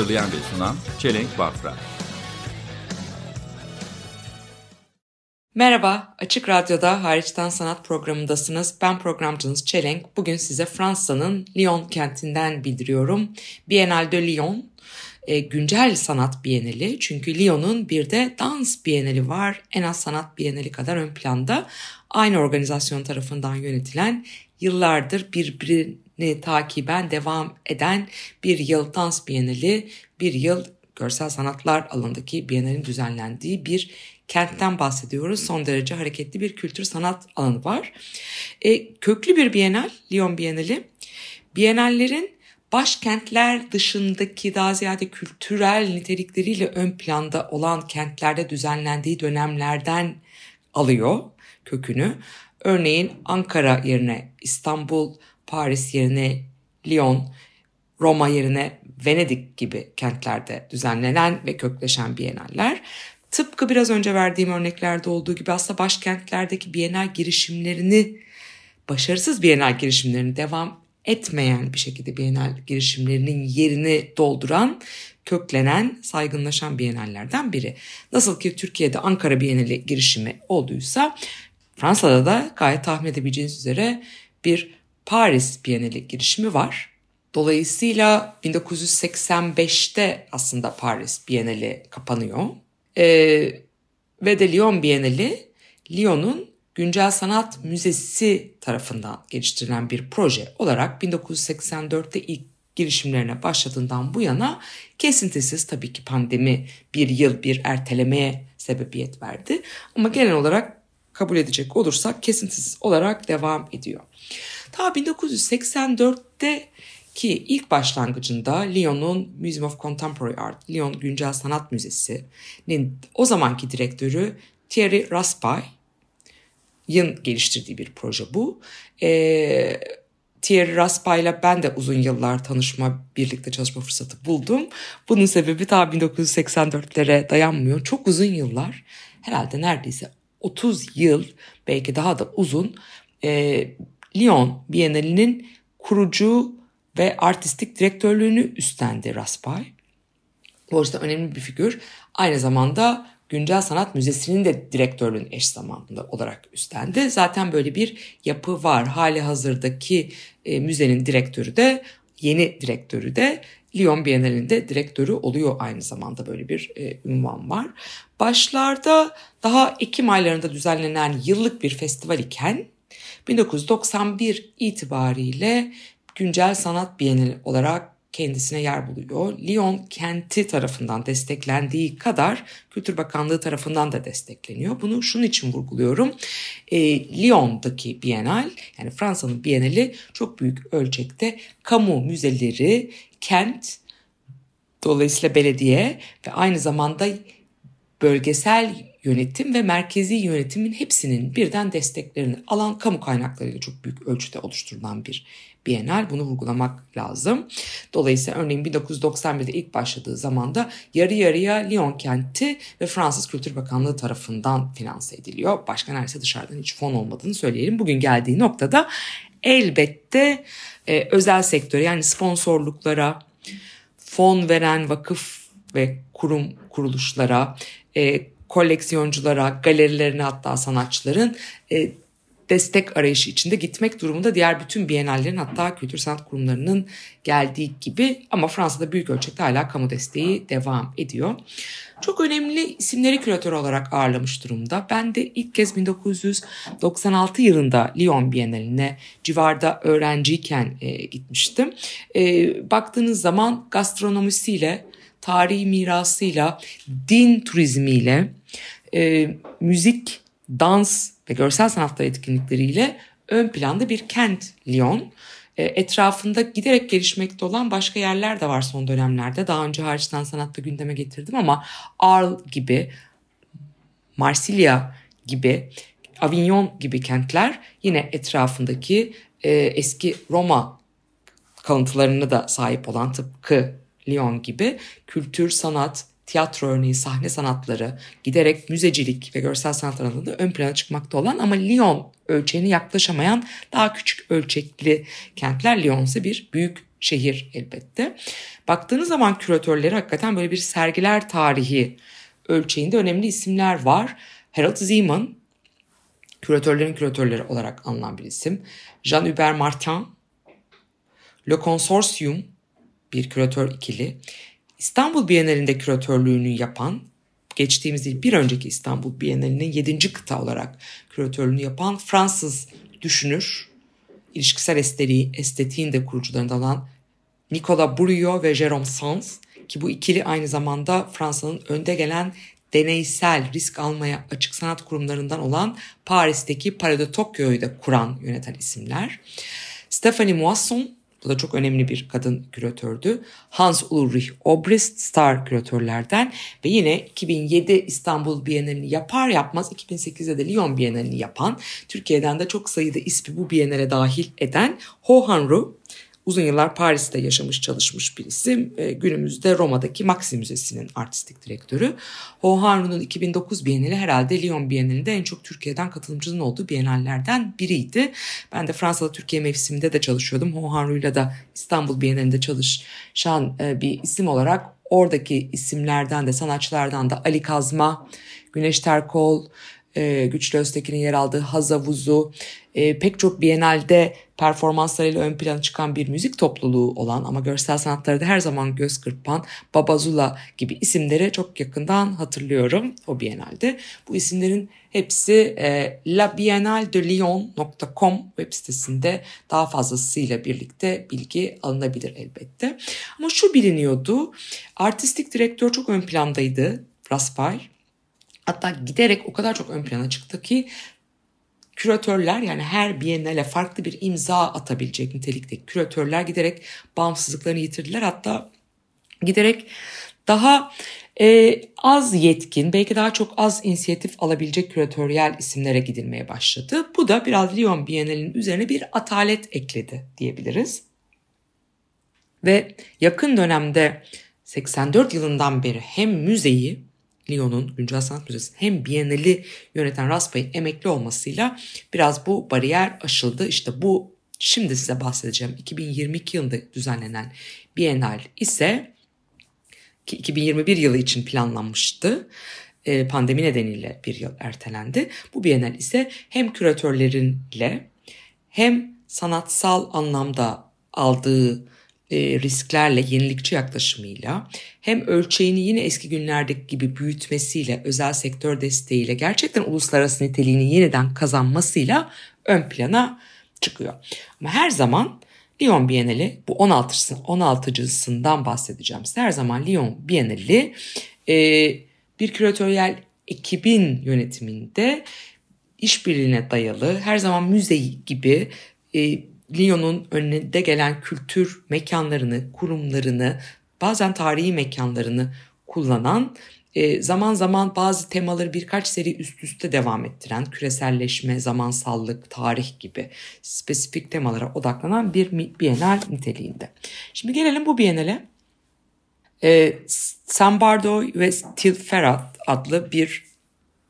Hazırlayan ve sunan Çelenk Bafra. Merhaba, Açık Radyo'da Hariçten Sanat programındasınız. Ben programcınız Çelenk. Bugün size Fransa'nın Lyon kentinden bildiriyorum. Biennale de Lyon, e, güncel sanat bienali. Çünkü Lyon'un bir de dans bienali var. En az sanat bienali kadar ön planda. Aynı organizasyon tarafından yönetilen, yıllardır birbirini takiben devam eden bir yıl dans bienali, bir yıl görsel sanatlar alanındaki bienalin düzenlendiği bir kentten bahsediyoruz. Son derece hareketli bir kültür sanat alanı var. E, köklü bir bienal, Lyon Bienali. Bienallerin başkentler dışındaki daha ziyade kültürel nitelikleriyle ön planda olan kentlerde düzenlendiği dönemlerden alıyor kökünü. Örneğin Ankara yerine İstanbul, Paris yerine Lyon, Roma yerine Venedik gibi kentlerde düzenlenen ve kökleşen bienaller. Tıpkı biraz önce verdiğim örneklerde olduğu gibi aslında başkentlerdeki bienal girişimlerini, başarısız bienal girişimlerini devam etmeyen bir şekilde bienal girişimlerinin yerini dolduran, köklenen, saygınlaşan bienallerden biri. Nasıl ki Türkiye'de Ankara Bienali girişimi olduysa Fransa'da da gayet tahmin edebileceğiniz üzere bir Paris Bienali girişimi var. Dolayısıyla 1985'te aslında Paris Bienali kapanıyor. Ee, ve de Lyon Bienali, Lyon'un Güncel Sanat Müzesi tarafından geliştirilen bir proje olarak 1984'te ilk girişimlerine başladığından bu yana kesintisiz tabii ki pandemi bir yıl bir ertelemeye sebebiyet verdi. Ama genel olarak kabul edecek olursak kesintisiz olarak devam ediyor. Ta 1984'te ki ilk başlangıcında Lyon'un Museum of Contemporary Art, Lyon Güncel Sanat Müzesi'nin o zamanki direktörü Thierry Raspay'ın geliştirdiği bir proje bu. Ee, Thierry Raspay'la ben de uzun yıllar tanışma, birlikte çalışma fırsatı buldum. Bunun sebebi ta 1984'lere dayanmıyor. Çok uzun yıllar, herhalde neredeyse 30 yıl, belki daha da uzun, e, Lyon Bienalinin kurucu ve artistik direktörlüğünü üstlendi Raspay. Bu açıdan önemli bir figür. Aynı zamanda Güncel Sanat Müzesi'nin de direktörlüğünü eş zamanlı olarak üstlendi. Zaten böyle bir yapı var. Hali hazırdaki e, müzenin direktörü de yeni direktörü de Lyon Bienalinde direktörü oluyor aynı zamanda böyle bir e, ünvan var. Başlarda daha Ekim aylarında düzenlenen yıllık bir festival iken 1991 itibariyle güncel sanat bienali olarak kendisine yer buluyor. Lyon kenti tarafından desteklendiği kadar Kültür Bakanlığı tarafından da destekleniyor. Bunu şunun için vurguluyorum. E, Lyon'daki bienal yani Fransa'nın bienali çok büyük ölçekte kamu müzeleri, kent, dolayısıyla belediye ve aynı zamanda bölgesel yönetim ve merkezi yönetimin hepsinin birden desteklerini alan kamu kaynaklarıyla çok büyük ölçüde oluşturulan bir Bienal bunu vurgulamak lazım. Dolayısıyla örneğin 1991'de ilk başladığı zamanda yarı yarıya Lyon kenti ve Fransız Kültür Bakanlığı tarafından finanse ediliyor. Başka neredeyse dışarıdan hiç fon olmadığını söyleyelim. Bugün geldiği noktada elbette e, özel sektör yani sponsorluklara, fon veren vakıf ve kurum kuruluşlara, e, koleksiyonculara, galerilerine hatta sanatçıların e, destek arayışı içinde gitmek durumunda diğer bütün bienallerin hatta kültür sanat kurumlarının geldiği gibi ama Fransa'da büyük ölçekte hala kamu desteği devam ediyor. Çok önemli isimleri küratör olarak ağırlamış durumda. Ben de ilk kez 1996 yılında Lyon Biennaline civarda öğrenciyken e, gitmiştim. E, baktığınız zaman gastronomisiyle, tarihi mirasıyla, din turizmiyle, e, müzik, dans ve görsel sanatlar etkinlikleriyle ön planda bir kent Lyon. E, etrafında giderek gelişmekte olan başka yerler de var son dönemlerde. Daha önce hariçten sanatta gündeme getirdim ama Arles gibi, Marsilya gibi, Avignon gibi kentler yine etrafındaki e, eski Roma kalıntılarını da sahip olan tıpkı Lyon gibi kültür, sanat, tiyatro örneği, sahne sanatları, giderek müzecilik ve görsel sanat alanında ön plana çıkmakta olan ama Lyon ölçeğine yaklaşamayan daha küçük ölçekli kentler. Lyon ise bir büyük şehir elbette. Baktığınız zaman küratörleri hakikaten böyle bir sergiler tarihi ölçeğinde önemli isimler var. Harold Zeeman, küratörlerin küratörleri olarak anılan bir isim. Jean-Hubert Martin, Le Consortium, bir küratör ikili. İstanbul Bienalinde küratörlüğünü yapan, geçtiğimiz değil bir önceki İstanbul Bienalinin 7. kıta olarak küratörlüğünü yapan Fransız düşünür, ilişkisel estetiği, estetiğin de kurucularından olan Nicolas Bourriot ve Jérôme Sans ki bu ikili aynı zamanda Fransa'nın önde gelen deneysel risk almaya açık sanat kurumlarından olan Paris'teki Palais de Tokyo'yu da kuran yöneten isimler. Stephanie Moisson bu da çok önemli bir kadın küratördü. Hans Ulrich Obrist star küratörlerden ve yine 2007 İstanbul Bienalini yapar yapmaz 2008'de de Lyon Bienalini yapan Türkiye'den de çok sayıda ismi bu Bienale dahil eden Ho Hanru uzun yıllar Paris'te yaşamış çalışmış bir isim. E, günümüzde Roma'daki Maxi Müzesi'nin artistik direktörü. Ho Hanru'nun 2009 Bienali herhalde Lyon Bienalinde en çok Türkiye'den katılımcının olduğu bienallerden biriydi. Ben de Fransa'da Türkiye mevsiminde de çalışıyordum. Ho Hanru'yla da İstanbul Bienalinde çalışan e, bir isim olarak oradaki isimlerden de sanatçılardan da Ali Kazma, Güneş Terkol, e, Güçlü Öztekin'in yer aldığı Hazavuzu, e, pek çok Biennale'de performanslarıyla ön plana çıkan bir müzik topluluğu olan ama görsel sanatlarda her zaman göz kırpan Babazula gibi isimleri çok yakından hatırlıyorum o Biennale'de. Bu isimlerin hepsi e, labiennaldelion.com web sitesinde daha fazlasıyla birlikte bilgi alınabilir elbette. Ama şu biliniyordu, artistik direktör çok ön plandaydı Raspay. Hatta giderek o kadar çok ön plana çıktı ki küratörler yani her biennale farklı bir imza atabilecek nitelikteki küratörler giderek bağımsızlıklarını yitirdiler. Hatta giderek daha e, az yetkin, belki daha çok az inisiyatif alabilecek küratöryel isimlere gidilmeye başladı. Bu da biraz Lyon Bienalinin üzerine bir atalet ekledi diyebiliriz. Ve yakın dönemde 84 yılından beri hem müzeyi Lyon'un Güncel Sanat Müzesi hem Biennale'i yöneten Raspay'ın emekli olmasıyla biraz bu bariyer aşıldı. İşte bu şimdi size bahsedeceğim 2022 yılında düzenlenen Biennale ise ki 2021 yılı için planlanmıştı. E, pandemi nedeniyle bir yıl ertelendi. Bu Biennale ise hem küratörlerinle hem sanatsal anlamda aldığı e, risklerle, yenilikçi yaklaşımıyla hem ölçeğini yine eski günlerdeki gibi büyütmesiyle, özel sektör desteğiyle gerçekten uluslararası niteliğini yeniden kazanmasıyla ön plana çıkıyor. Ama her zaman Lyon Bienali bu 16. 16.sından bahsedeceğim size. Her zaman Lyon Bienali e, bir küratöryel ekibin yönetiminde işbirliğine dayalı her zaman müze gibi e, Lyon'un önünde gelen kültür mekanlarını, kurumlarını, bazen tarihi mekanlarını kullanan, e, zaman zaman bazı temaları birkaç seri üst üste devam ettiren, küreselleşme, zamansallık, tarih gibi spesifik temalara odaklanan bir bienal niteliğinde. Şimdi gelelim bu bienale. E, Sam Bardo ve Till Ferrat adlı bir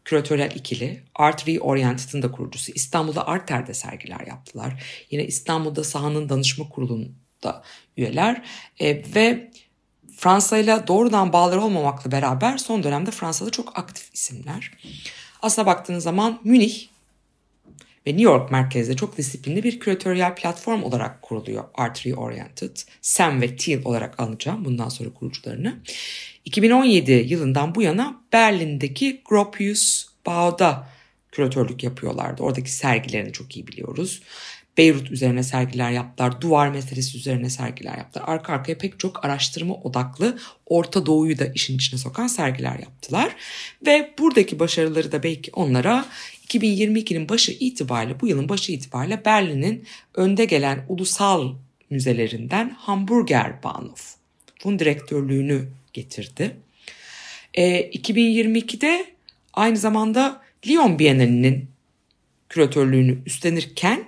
küratörel ikili Art Reoriented'ın da kurucusu. İstanbul'da Arter'de sergiler yaptılar. Yine İstanbul'da sahanın danışma kurulunda üyeler e, ve Fransa ile doğrudan bağları olmamakla beraber son dönemde Fransa'da çok aktif isimler. Aslına baktığınız zaman Münih ve New York merkezde çok disiplinli bir küratöryel platform olarak kuruluyor Art Reoriented. Sam ve Teal olarak alacağım bundan sonra kurucularını. 2017 yılından bu yana Berlin'deki Gropius Bau'da küratörlük yapıyorlardı. Oradaki sergilerini çok iyi biliyoruz. Beyrut üzerine sergiler yaptılar. Duvar meselesi üzerine sergiler yaptılar. Arka arkaya pek çok araştırma odaklı Orta Doğu'yu da işin içine sokan sergiler yaptılar. Ve buradaki başarıları da belki onlara 2022'nin başı itibariyle bu yılın başı itibariyle Berlin'in önde gelen ulusal müzelerinden Hamburger Bahnhof. Bunun direktörlüğünü getirdi. E, 2022'de aynı zamanda Lyon Bienalinin küratörlüğünü üstlenirken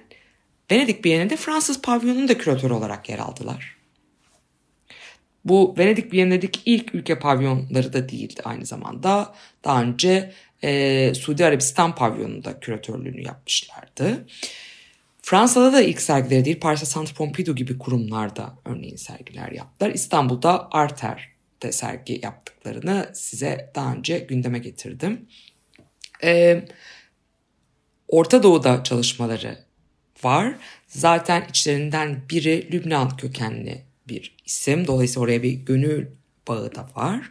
Venedik Bienali'nde Fransız pavyonunun da küratörü olarak yer aldılar. Bu Venedik Bienali'deki ilk ülke pavyonları da değildi aynı zamanda. Daha önce e, Suudi Arabistan pavyonunda küratörlüğünü yapmışlardı. Fransa'da da ilk sergileri değil, Paris'te Centre Pompidou gibi kurumlarda örneğin sergiler yaptılar. İstanbul'da Arter'de sergi yaptıklarını size daha önce gündeme getirdim. Ee, Orta Doğu'da çalışmaları var. Zaten içlerinden biri Lübnan kökenli bir isim. Dolayısıyla oraya bir gönül bağı da var.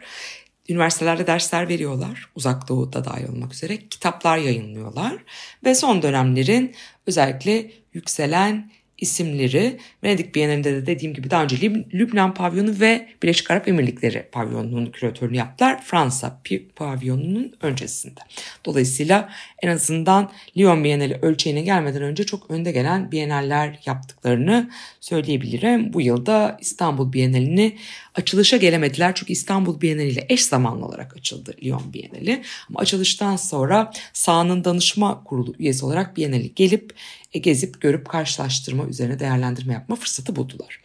Üniversitelerde dersler veriyorlar. Uzak Doğu'da dahil olmak üzere. Kitaplar yayınlıyorlar. Ve son dönemlerin özellikle yükselen isimleri Venedik Bienalinde de dediğim gibi daha önce Lüb- Lübnan pavyonu ve Birleşik Arap Emirlikleri pavyonunun küratörünü yaptılar. Fransa pavyonunun öncesinde. Dolayısıyla en azından Lyon Bienali ölçeğine gelmeden önce çok önde gelen Bienaller yaptıklarını söyleyebilirim. Bu yılda İstanbul Bienalini açılışa gelemediler çünkü İstanbul Bienali ile eş zamanlı olarak açıldı Lyon Bienali. Ama açılıştan sonra sahanın danışma kurulu üyesi olarak Bienali gelip gezip görüp karşılaştırma üzerine değerlendirme yapma fırsatı buldular.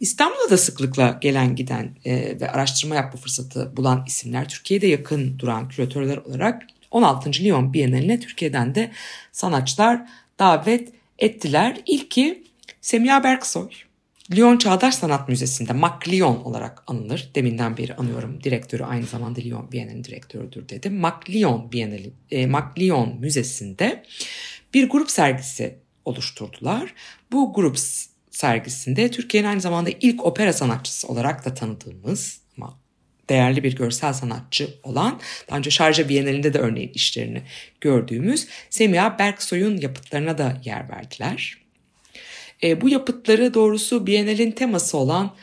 İstanbul'a da sıklıkla gelen giden e, ve araştırma yapma fırsatı bulan isimler Türkiye'de yakın duran küratörler olarak 16. Lyon Bienali'ne Türkiye'den de sanatçılar davet ettiler. İlki Semiha Berksoy. Lyon Çağdaş Sanat Müzesi'nde Mac Lyon olarak anılır. Deminden beri anıyorum. Direktörü aynı zamanda Lyon Bienali'nin direktörüdür dedim. Mac Lyon Bienali, e, Mac Lyon Müzesi'nde bir grup sergisi oluşturdular. Bu grup sergisinde Türkiye'nin aynı zamanda ilk opera sanatçısı olarak da tanıdığımız ama değerli bir görsel sanatçı olan daha önce Şarja Bienalinde de örneğin işlerini gördüğümüz Semiha Berksoy'un yapıtlarına da yer verdiler. E, bu yapıtları doğrusu Biennale'in teması olan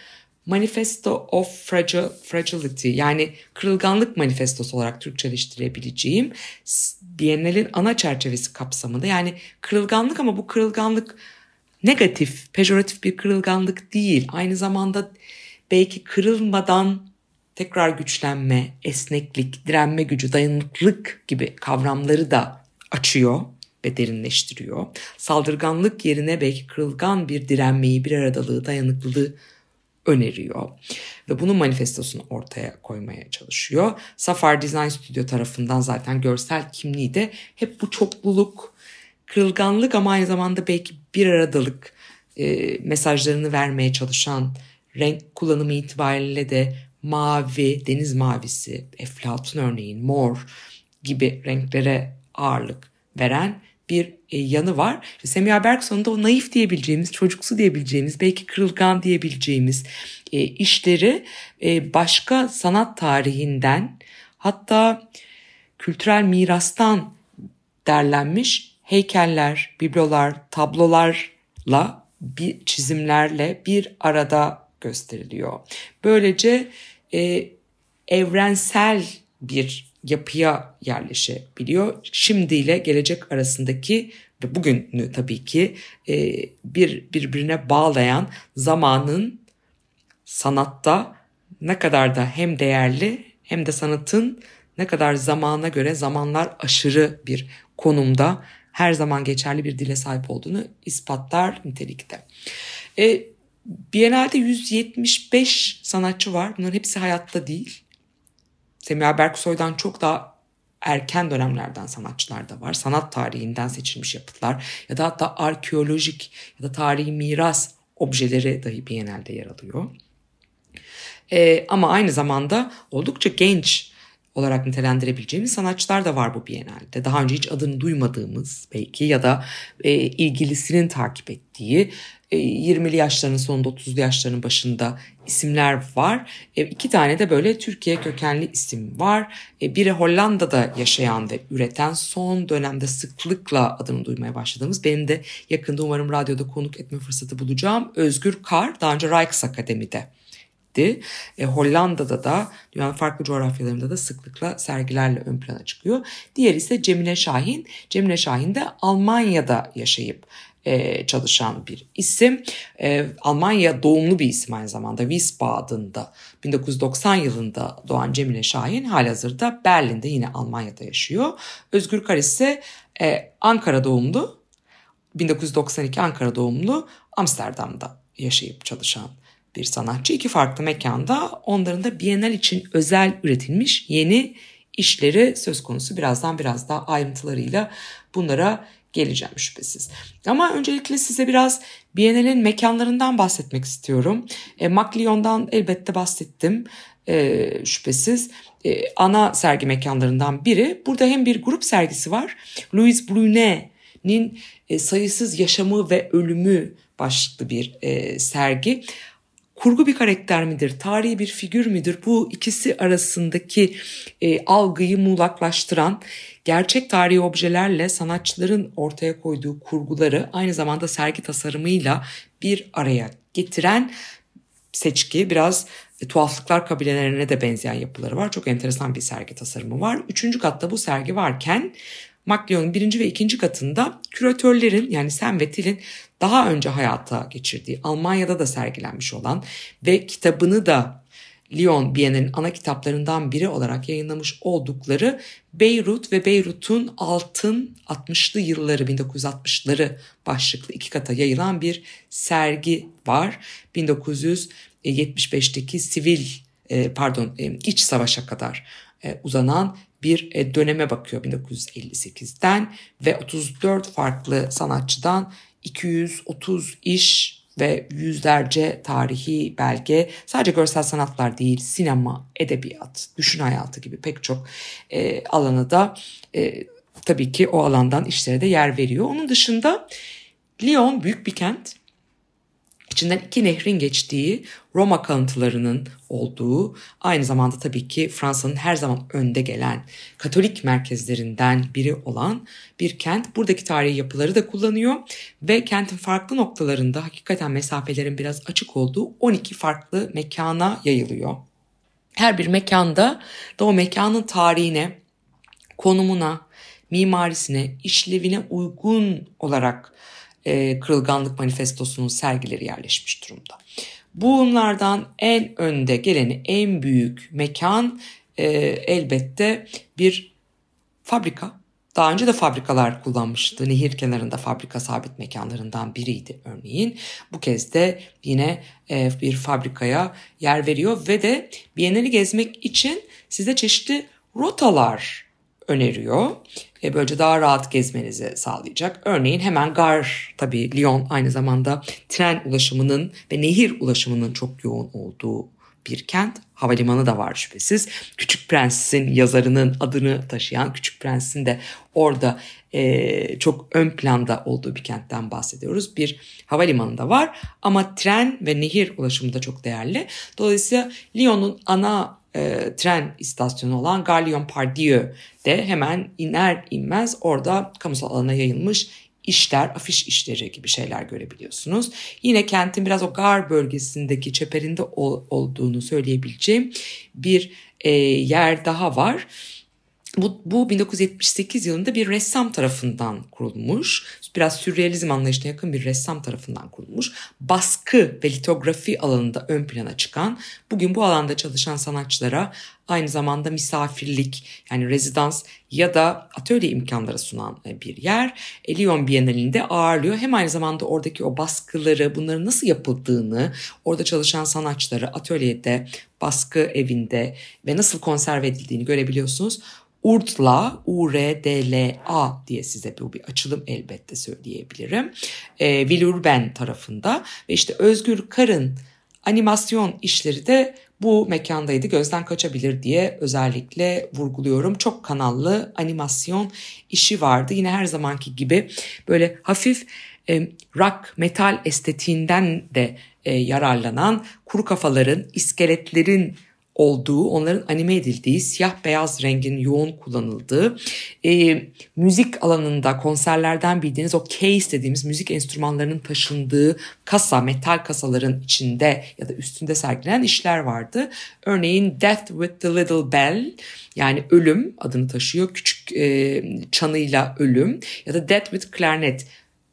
Manifesto of Fragile, Fragility yani kırılganlık manifestosu olarak Türkçeleştirebileceğim Biennale'in ana çerçevesi kapsamında yani kırılganlık ama bu kırılganlık negatif, pejoratif bir kırılganlık değil. Aynı zamanda belki kırılmadan tekrar güçlenme, esneklik, direnme gücü, dayanıklılık gibi kavramları da açıyor ve derinleştiriyor. Saldırganlık yerine belki kırılgan bir direnmeyi, bir aradalığı, dayanıklılığı öneriyor. Ve bunun manifestosunu ortaya koymaya çalışıyor. Safar Design Studio tarafından zaten görsel kimliği de hep bu çokluluk, kırılganlık ama aynı zamanda belki bir aradalık e, mesajlarını vermeye çalışan renk kullanımı itibariyle de mavi, deniz mavisi, eflatun örneğin mor gibi renklere ağırlık veren bir e, yanı var. İşte Semiha Bergson'un da o naif diyebileceğimiz, çocuksu diyebileceğimiz, belki kırılgan diyebileceğimiz e, işleri e, başka sanat tarihinden hatta kültürel mirastan derlenmiş heykeller, biblolar, tablolarla bir çizimlerle bir arada gösteriliyor. Böylece e, evrensel bir yapıya yerleşebiliyor. Şimdi ile gelecek arasındaki ve bugünü tabii ki e, bir birbirine bağlayan zamanın sanatta ne kadar da hem değerli hem de sanatın ne kadar zamana göre zamanlar aşırı bir konumda her zaman geçerli bir dile sahip olduğunu ispatlar nitelikte. E, Biennale'de 175 sanatçı var. Bunların hepsi hayatta değil. Semiha Berksoy'dan çok daha erken dönemlerden sanatçılar da var. Sanat tarihinden seçilmiş yapıtlar ya da hatta arkeolojik ya da tarihi miras objeleri dahi Biennale'de yer alıyor. Ee, ama aynı zamanda oldukça genç olarak nitelendirebileceğimiz sanatçılar da var bu Biennale'de. Daha önce hiç adını duymadığımız belki ya da e, ilgilisinin takip ettiği 20'li yaşlarının sonunda 30'lu yaşlarının başında isimler var. E, iki tane de böyle Türkiye kökenli isim var. E, biri Hollanda'da yaşayan ve üreten son dönemde sıklıkla adını duymaya başladığımız benim de yakında umarım radyoda konuk etme fırsatı bulacağım. Özgür Kar daha önce Rijks Akademi'de. E, Hollanda'da da dünyanın farklı coğrafyalarında da sıklıkla sergilerle ön plana çıkıyor. Diğeri ise Cemile Şahin. Cemile Şahin de Almanya'da yaşayıp e, çalışan bir isim. E, Almanya doğumlu bir isim aynı zamanda. Wiesbaden'da 1990 yılında doğan Cemile Şahin halihazırda Berlin'de yine Almanya'da yaşıyor. Özgür Kar ise e, Ankara doğumlu. 1992 Ankara doğumlu Amsterdam'da yaşayıp çalışan bir sanatçı. İki farklı mekanda onların da Bienal için özel üretilmiş yeni işleri söz konusu. Birazdan biraz daha ayrıntılarıyla bunlara geleceğim şüphesiz. Ama öncelikle size biraz Biennale'in mekanlarından bahsetmek istiyorum. E, Macleon'dan elbette bahsettim e, şüphesiz. E, ana sergi mekanlarından biri. Burada hem bir grup sergisi var. Louis Brunet'in e, sayısız yaşamı ve ölümü başlıklı bir e, sergi kurgu bir karakter midir, tarihi bir figür müdür? Bu ikisi arasındaki e, algıyı muğlaklaştıran gerçek tarihi objelerle sanatçıların ortaya koyduğu kurguları aynı zamanda sergi tasarımıyla bir araya getiren seçki biraz e, tuhaflıklar kabilelerine de benzeyen yapıları var. Çok enteresan bir sergi tasarımı var. Üçüncü katta bu sergi varken Macleon'un birinci ve ikinci katında küratörlerin yani Sam ve Till'in daha önce hayata geçirdiği Almanya'da da sergilenmiş olan ve kitabını da Lyon Biennial'in ana kitaplarından biri olarak yayınlamış oldukları Beyrut ve Beyrut'un altın 60'lı yılları 1960'ları başlıklı iki kata yayılan bir sergi var. 1975'teki sivil e, pardon e, iç savaşa kadar e, uzanan bir döneme bakıyor 1958'den ve 34 farklı sanatçıdan 230 iş ve yüzlerce tarihi belge sadece görsel sanatlar değil sinema, edebiyat, düşün hayatı gibi pek çok e, alanı da e, tabii ki o alandan işlere de yer veriyor. Onun dışında Lyon büyük bir kent İçinden iki nehrin geçtiği Roma kalıntılarının olduğu aynı zamanda tabii ki Fransa'nın her zaman önde gelen Katolik merkezlerinden biri olan bir kent. Buradaki tarihi yapıları da kullanıyor ve kentin farklı noktalarında hakikaten mesafelerin biraz açık olduğu 12 farklı mekana yayılıyor. Her bir mekanda da o mekanın tarihine, konumuna, mimarisine, işlevine uygun olarak e, Kırılganlık Manifestosu'nun sergileri yerleşmiş durumda. Bunlardan en önde geleni en büyük mekan e, elbette bir fabrika. Daha önce de fabrikalar kullanmıştı. Nehir kenarında fabrika sabit mekanlarından biriydi örneğin. Bu kez de yine e, bir fabrikaya yer veriyor ve de Biennale'i gezmek için size çeşitli rotalar öneriyor. E, böylece daha rahat gezmenizi sağlayacak. Örneğin hemen Gar tabii Lyon aynı zamanda tren ulaşımının ve nehir ulaşımının çok yoğun olduğu bir kent. Havalimanı da var şüphesiz. Küçük Prens'in yazarının adını taşıyan Küçük Prens'in de orada e, çok ön planda olduğu bir kentten bahsediyoruz. Bir havalimanı da var ama tren ve nehir ulaşımı da çok değerli. Dolayısıyla Lyon'un ana e, tren istasyonu olan Garlion Pardieu de hemen iner inmez orada kamusal alana yayılmış işler, afiş işleri gibi şeyler görebiliyorsunuz. Yine kentin biraz o gar bölgesindeki çeperinde ol, olduğunu söyleyebileceğim bir e, yer daha var. Bu, bu 1978 yılında bir ressam tarafından kurulmuş. Biraz sürrealizm anlayışına yakın bir ressam tarafından kurulmuş. Baskı ve litografi alanında ön plana çıkan, bugün bu alanda çalışan sanatçılara aynı zamanda misafirlik yani rezidans ya da atölye imkanları sunan e, bir yer. Lyon Bienalinde ağırlıyor. Hem aynı zamanda oradaki o baskıları, bunların nasıl yapıldığını, orada çalışan sanatçıları atölyede, baskı evinde ve nasıl konserve edildiğini görebiliyorsunuz. Urdla, U-R-D-L-A diye size bu bir açılım elbette söyleyebilirim. E, Villurben tarafında ve işte Özgür Karın animasyon işleri de bu mekandaydı gözden kaçabilir diye özellikle vurguluyorum. Çok kanallı animasyon işi vardı. Yine her zamanki gibi böyle hafif e, rock metal estetiğinden de e, yararlanan kuru kafaların, iskeletlerin olduğu, onların anime edildiği, siyah beyaz rengin yoğun kullanıldığı, e, müzik alanında konserlerden bildiğiniz o case dediğimiz müzik enstrümanlarının taşındığı kasa, metal kasaların içinde ya da üstünde sergilenen işler vardı. Örneğin Death with the Little Bell yani ölüm adını taşıyor. Küçük e, çanıyla ölüm ya da Death with Clarinet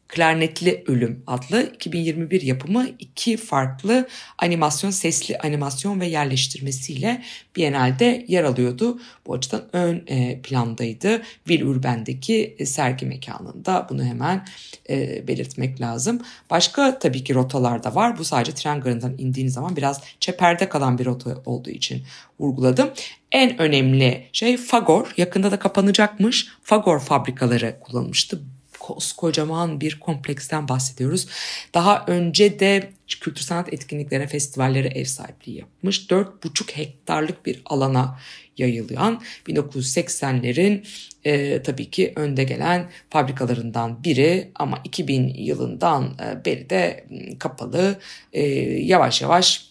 Klarnetli Ölüm adlı 2021 yapımı iki farklı animasyon, sesli animasyon ve yerleştirmesiyle Biennale'de yer alıyordu. Bu açıdan ön e, plandaydı. Villeurbanne'deki e, sergi mekanında bunu hemen e, belirtmek lazım. Başka tabii ki rotalar da var. Bu sadece tren garından indiğiniz zaman biraz çeperde kalan bir rota olduğu için vurguladım. En önemli şey Fagor. Yakında da kapanacakmış. Fagor fabrikaları kullanılmıştı koskocaman bir kompleksten bahsediyoruz. Daha önce de kültür sanat etkinliklerine, festivallere ev sahipliği yapmış. 4,5 hektarlık bir alana yayılan 1980'lerin e, tabii ki önde gelen fabrikalarından biri ama 2000 yılından e, beri de kapalı e, yavaş yavaş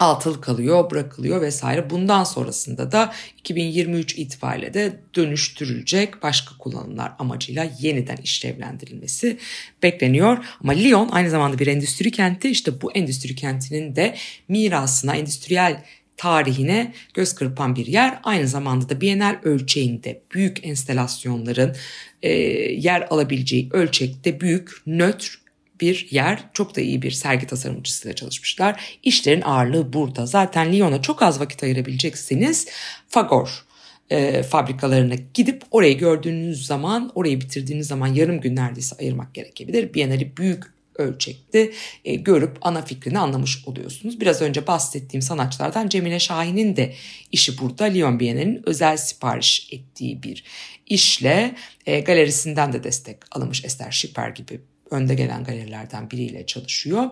altıl kalıyor, bırakılıyor vesaire. Bundan sonrasında da 2023 itibariyle de dönüştürülecek başka kullanımlar amacıyla yeniden işlevlendirilmesi bekleniyor. Ama Lyon aynı zamanda bir endüstri kenti. İşte bu endüstri kentinin de mirasına, endüstriyel tarihine göz kırpan bir yer. Aynı zamanda da Bienal ölçeğinde büyük enstelasyonların e, yer alabileceği ölçekte büyük, nötr bir yer. Çok da iyi bir sergi tasarımcısıyla çalışmışlar. İşlerin ağırlığı burada. Zaten Lyon'a çok az vakit ayırabileceksiniz. Fagor e, fabrikalarına gidip orayı gördüğünüz zaman, orayı bitirdiğiniz zaman yarım gün neredeyse ayırmak gerekebilir. Biennale büyük ölçekte e, görüp ana fikrini anlamış oluyorsunuz. Biraz önce bahsettiğim sanatçılardan Cemile Şahin'in de işi burada. Lyon Bienali'nin özel sipariş ettiği bir işle e, galerisinden de destek alınmış Esther Schipper gibi önde gelen galerilerden biriyle çalışıyor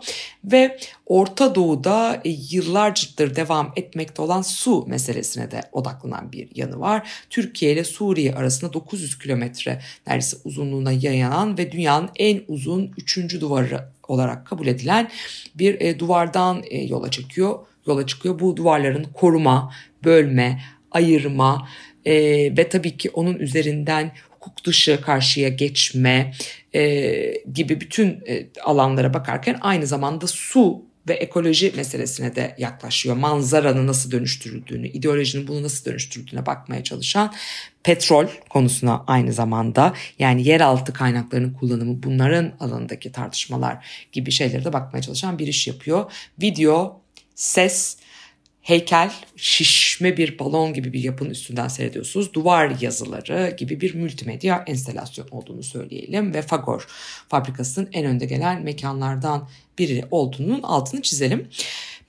ve Orta Doğu'da yıllardır devam etmekte olan su meselesine de odaklanan bir yanı var. Türkiye ile Suriye arasında 900 kilometre neredeyse uzunluğuna yayanan ve dünyanın en uzun üçüncü duvarı olarak kabul edilen bir e, duvardan e, yola çekiyor. Yola çıkıyor. Bu duvarların koruma, bölme, ayırma e, ve tabii ki onun üzerinden hukuk dışı karşıya geçme e, gibi bütün e, alanlara bakarken aynı zamanda su ve ekoloji meselesine de yaklaşıyor. Manzaranın nasıl dönüştürüldüğünü, ideolojinin bunu nasıl dönüştürdüğüne bakmaya çalışan petrol konusuna aynı zamanda yani yeraltı kaynaklarının kullanımı bunların alanındaki tartışmalar gibi şeylere de bakmaya çalışan bir iş yapıyor. Video, ses, heykel, şişme bir balon gibi bir yapının üstünden seyrediyorsunuz. Duvar yazıları gibi bir multimedya enstelasyon olduğunu söyleyelim ve Fagor fabrikasının en önde gelen mekanlardan biri olduğunun altını çizelim.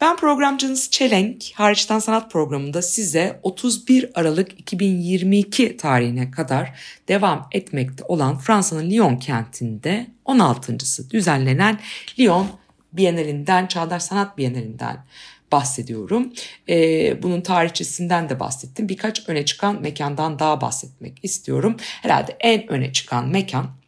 Ben programcınız Çelenk, Hariçten Sanat programında size 31 Aralık 2022 tarihine kadar devam etmekte olan Fransa'nın Lyon kentinde 16.sı düzenlenen Lyon Bienalinden, Çağdaş Sanat Bienalinden bahsediyorum. Ee, bunun tarihçesinden de bahsettim. Birkaç öne çıkan mekandan daha bahsetmek istiyorum. Herhalde en öne çıkan mekan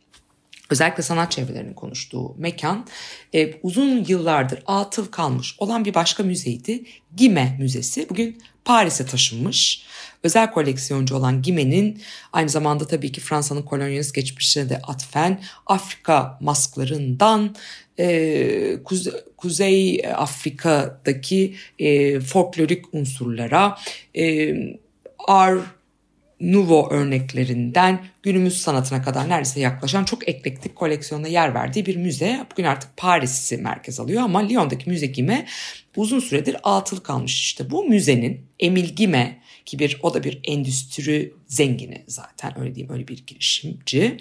özellikle sanat çevrelerinin konuştuğu mekan e, uzun yıllardır atıl kalmış olan bir başka müzeydi. Gime Müzesi. Bugün Paris'e taşınmış. Özel koleksiyoncu olan Gime'nin aynı zamanda tabii ki Fransa'nın kolonyalist geçmişine de atfen Afrika masklarından e, Kuze, Kuzey Afrika'daki e, folklorik unsurlara, e, Ar Nouveau örneklerinden günümüz sanatına kadar neredeyse yaklaşan çok eklektik koleksiyonda yer verdiği bir müze. Bugün artık Paris'i merkez alıyor ama Lyon'daki müze Gime uzun süredir atıl kalmış. İşte bu müzenin Emil Gime ki bir o da bir endüstri zengini zaten öyle diyeyim öyle bir girişimci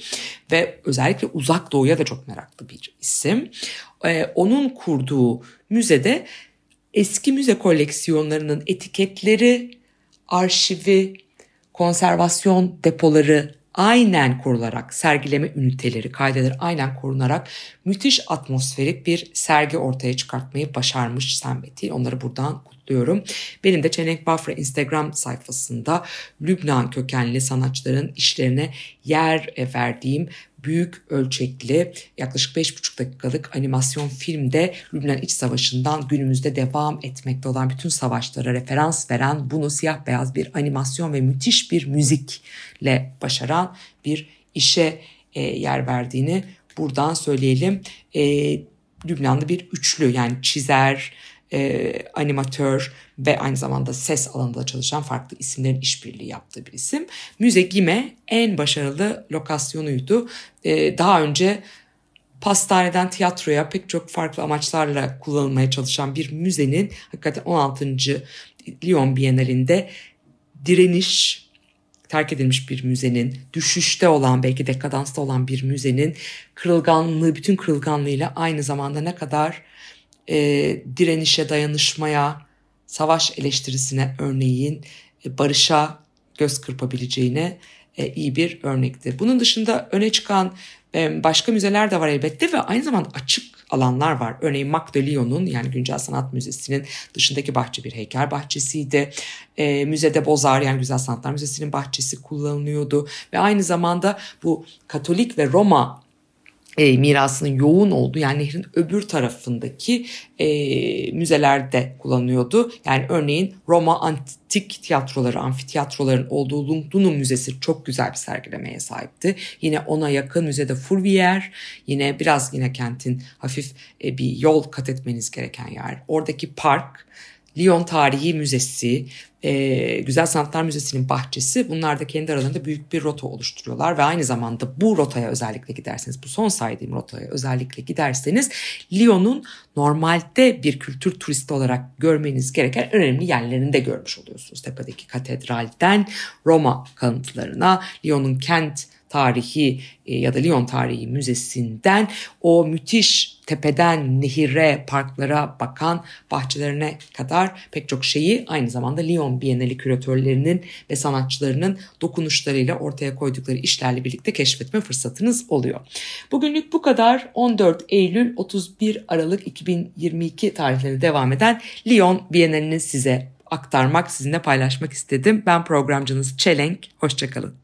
ve özellikle uzak doğuya da çok meraklı bir isim. Ee, onun kurduğu müzede eski müze koleksiyonlarının etiketleri, arşivi, konservasyon depoları aynen korularak, sergileme üniteleri, kaydeleri aynen korunarak müthiş atmosferik bir sergi ortaya çıkartmayı başarmış Sam Betty. Onları buradan kutluyorum kutluyorum. Benim de Çelenk Bafra Instagram sayfasında Lübnan kökenli sanatçıların işlerine yer verdiğim büyük ölçekli yaklaşık 5,5 dakikalık animasyon filmde Lübnan İç Savaşı'ndan günümüzde devam etmekte olan bütün savaşlara referans veren bunu siyah beyaz bir animasyon ve müthiş bir müzikle başaran bir işe e, yer verdiğini buradan söyleyelim. E, Lübnanlı bir üçlü yani çizer, e, animatör ve aynı zamanda ses alanında çalışan farklı isimlerin işbirliği yaptığı bir isim. Müze Gime en başarılı lokasyonuydu. E, daha önce pastaneden tiyatroya pek çok farklı amaçlarla kullanılmaya çalışan bir müzenin hakikaten 16. Lyon Bienalinde direniş, terk edilmiş bir müzenin, düşüşte olan belki dekadansta olan bir müzenin kırılganlığı, bütün kırılganlığıyla aynı zamanda ne kadar e, direnişe, dayanışmaya, savaş eleştirisine örneğin e, barışa göz kırpabileceğine e, iyi bir örnekti. Bunun dışında öne çıkan e, başka müzeler de var elbette ve aynı zamanda açık alanlar var. Örneğin Lyon'un yani Güncel Sanat Müzesi'nin dışındaki bahçe bir heykel bahçesiydi. E, Müzede Bozar yani Güzel Sanatlar Müzesi'nin bahçesi kullanılıyordu. Ve aynı zamanda bu Katolik ve Roma e, mirasının yoğun olduğu yani nehrin öbür tarafındaki e, müzelerde kullanıyordu. Yani örneğin Roma antik tiyatroları, amfitiyatroların olduğu Lungdunum Müzesi çok güzel bir sergilemeye sahipti. Yine ona yakın müzede Fourvière, yine biraz yine kentin hafif e, bir yol kat etmeniz gereken yer. Oradaki park, Lyon Tarihi Müzesi, e, Güzel Sanatlar Müzesi'nin bahçesi bunlar da kendi aralarında büyük bir rota oluşturuyorlar ve aynı zamanda bu rotaya özellikle giderseniz bu son saydığım rotaya özellikle giderseniz Lyon'un normalde bir kültür turisti olarak görmeniz gereken önemli yerlerini de görmüş oluyorsunuz. Tepedeki katedralden Roma kalıntılarına, Lyon'un kent tarihi e, ya da Lyon Tarihi Müzesi'nden o müthiş tepeden nehire, parklara bakan bahçelerine kadar pek çok şeyi aynı zamanda Lyon Bienali küratörlerinin ve sanatçılarının dokunuşlarıyla ortaya koydukları işlerle birlikte keşfetme fırsatınız oluyor. Bugünlük bu kadar. 14 Eylül 31 Aralık 2022 tarihleri devam eden Lyon Bienalini size aktarmak, sizinle paylaşmak istedim. Ben programcınız Çelenk. Hoşçakalın.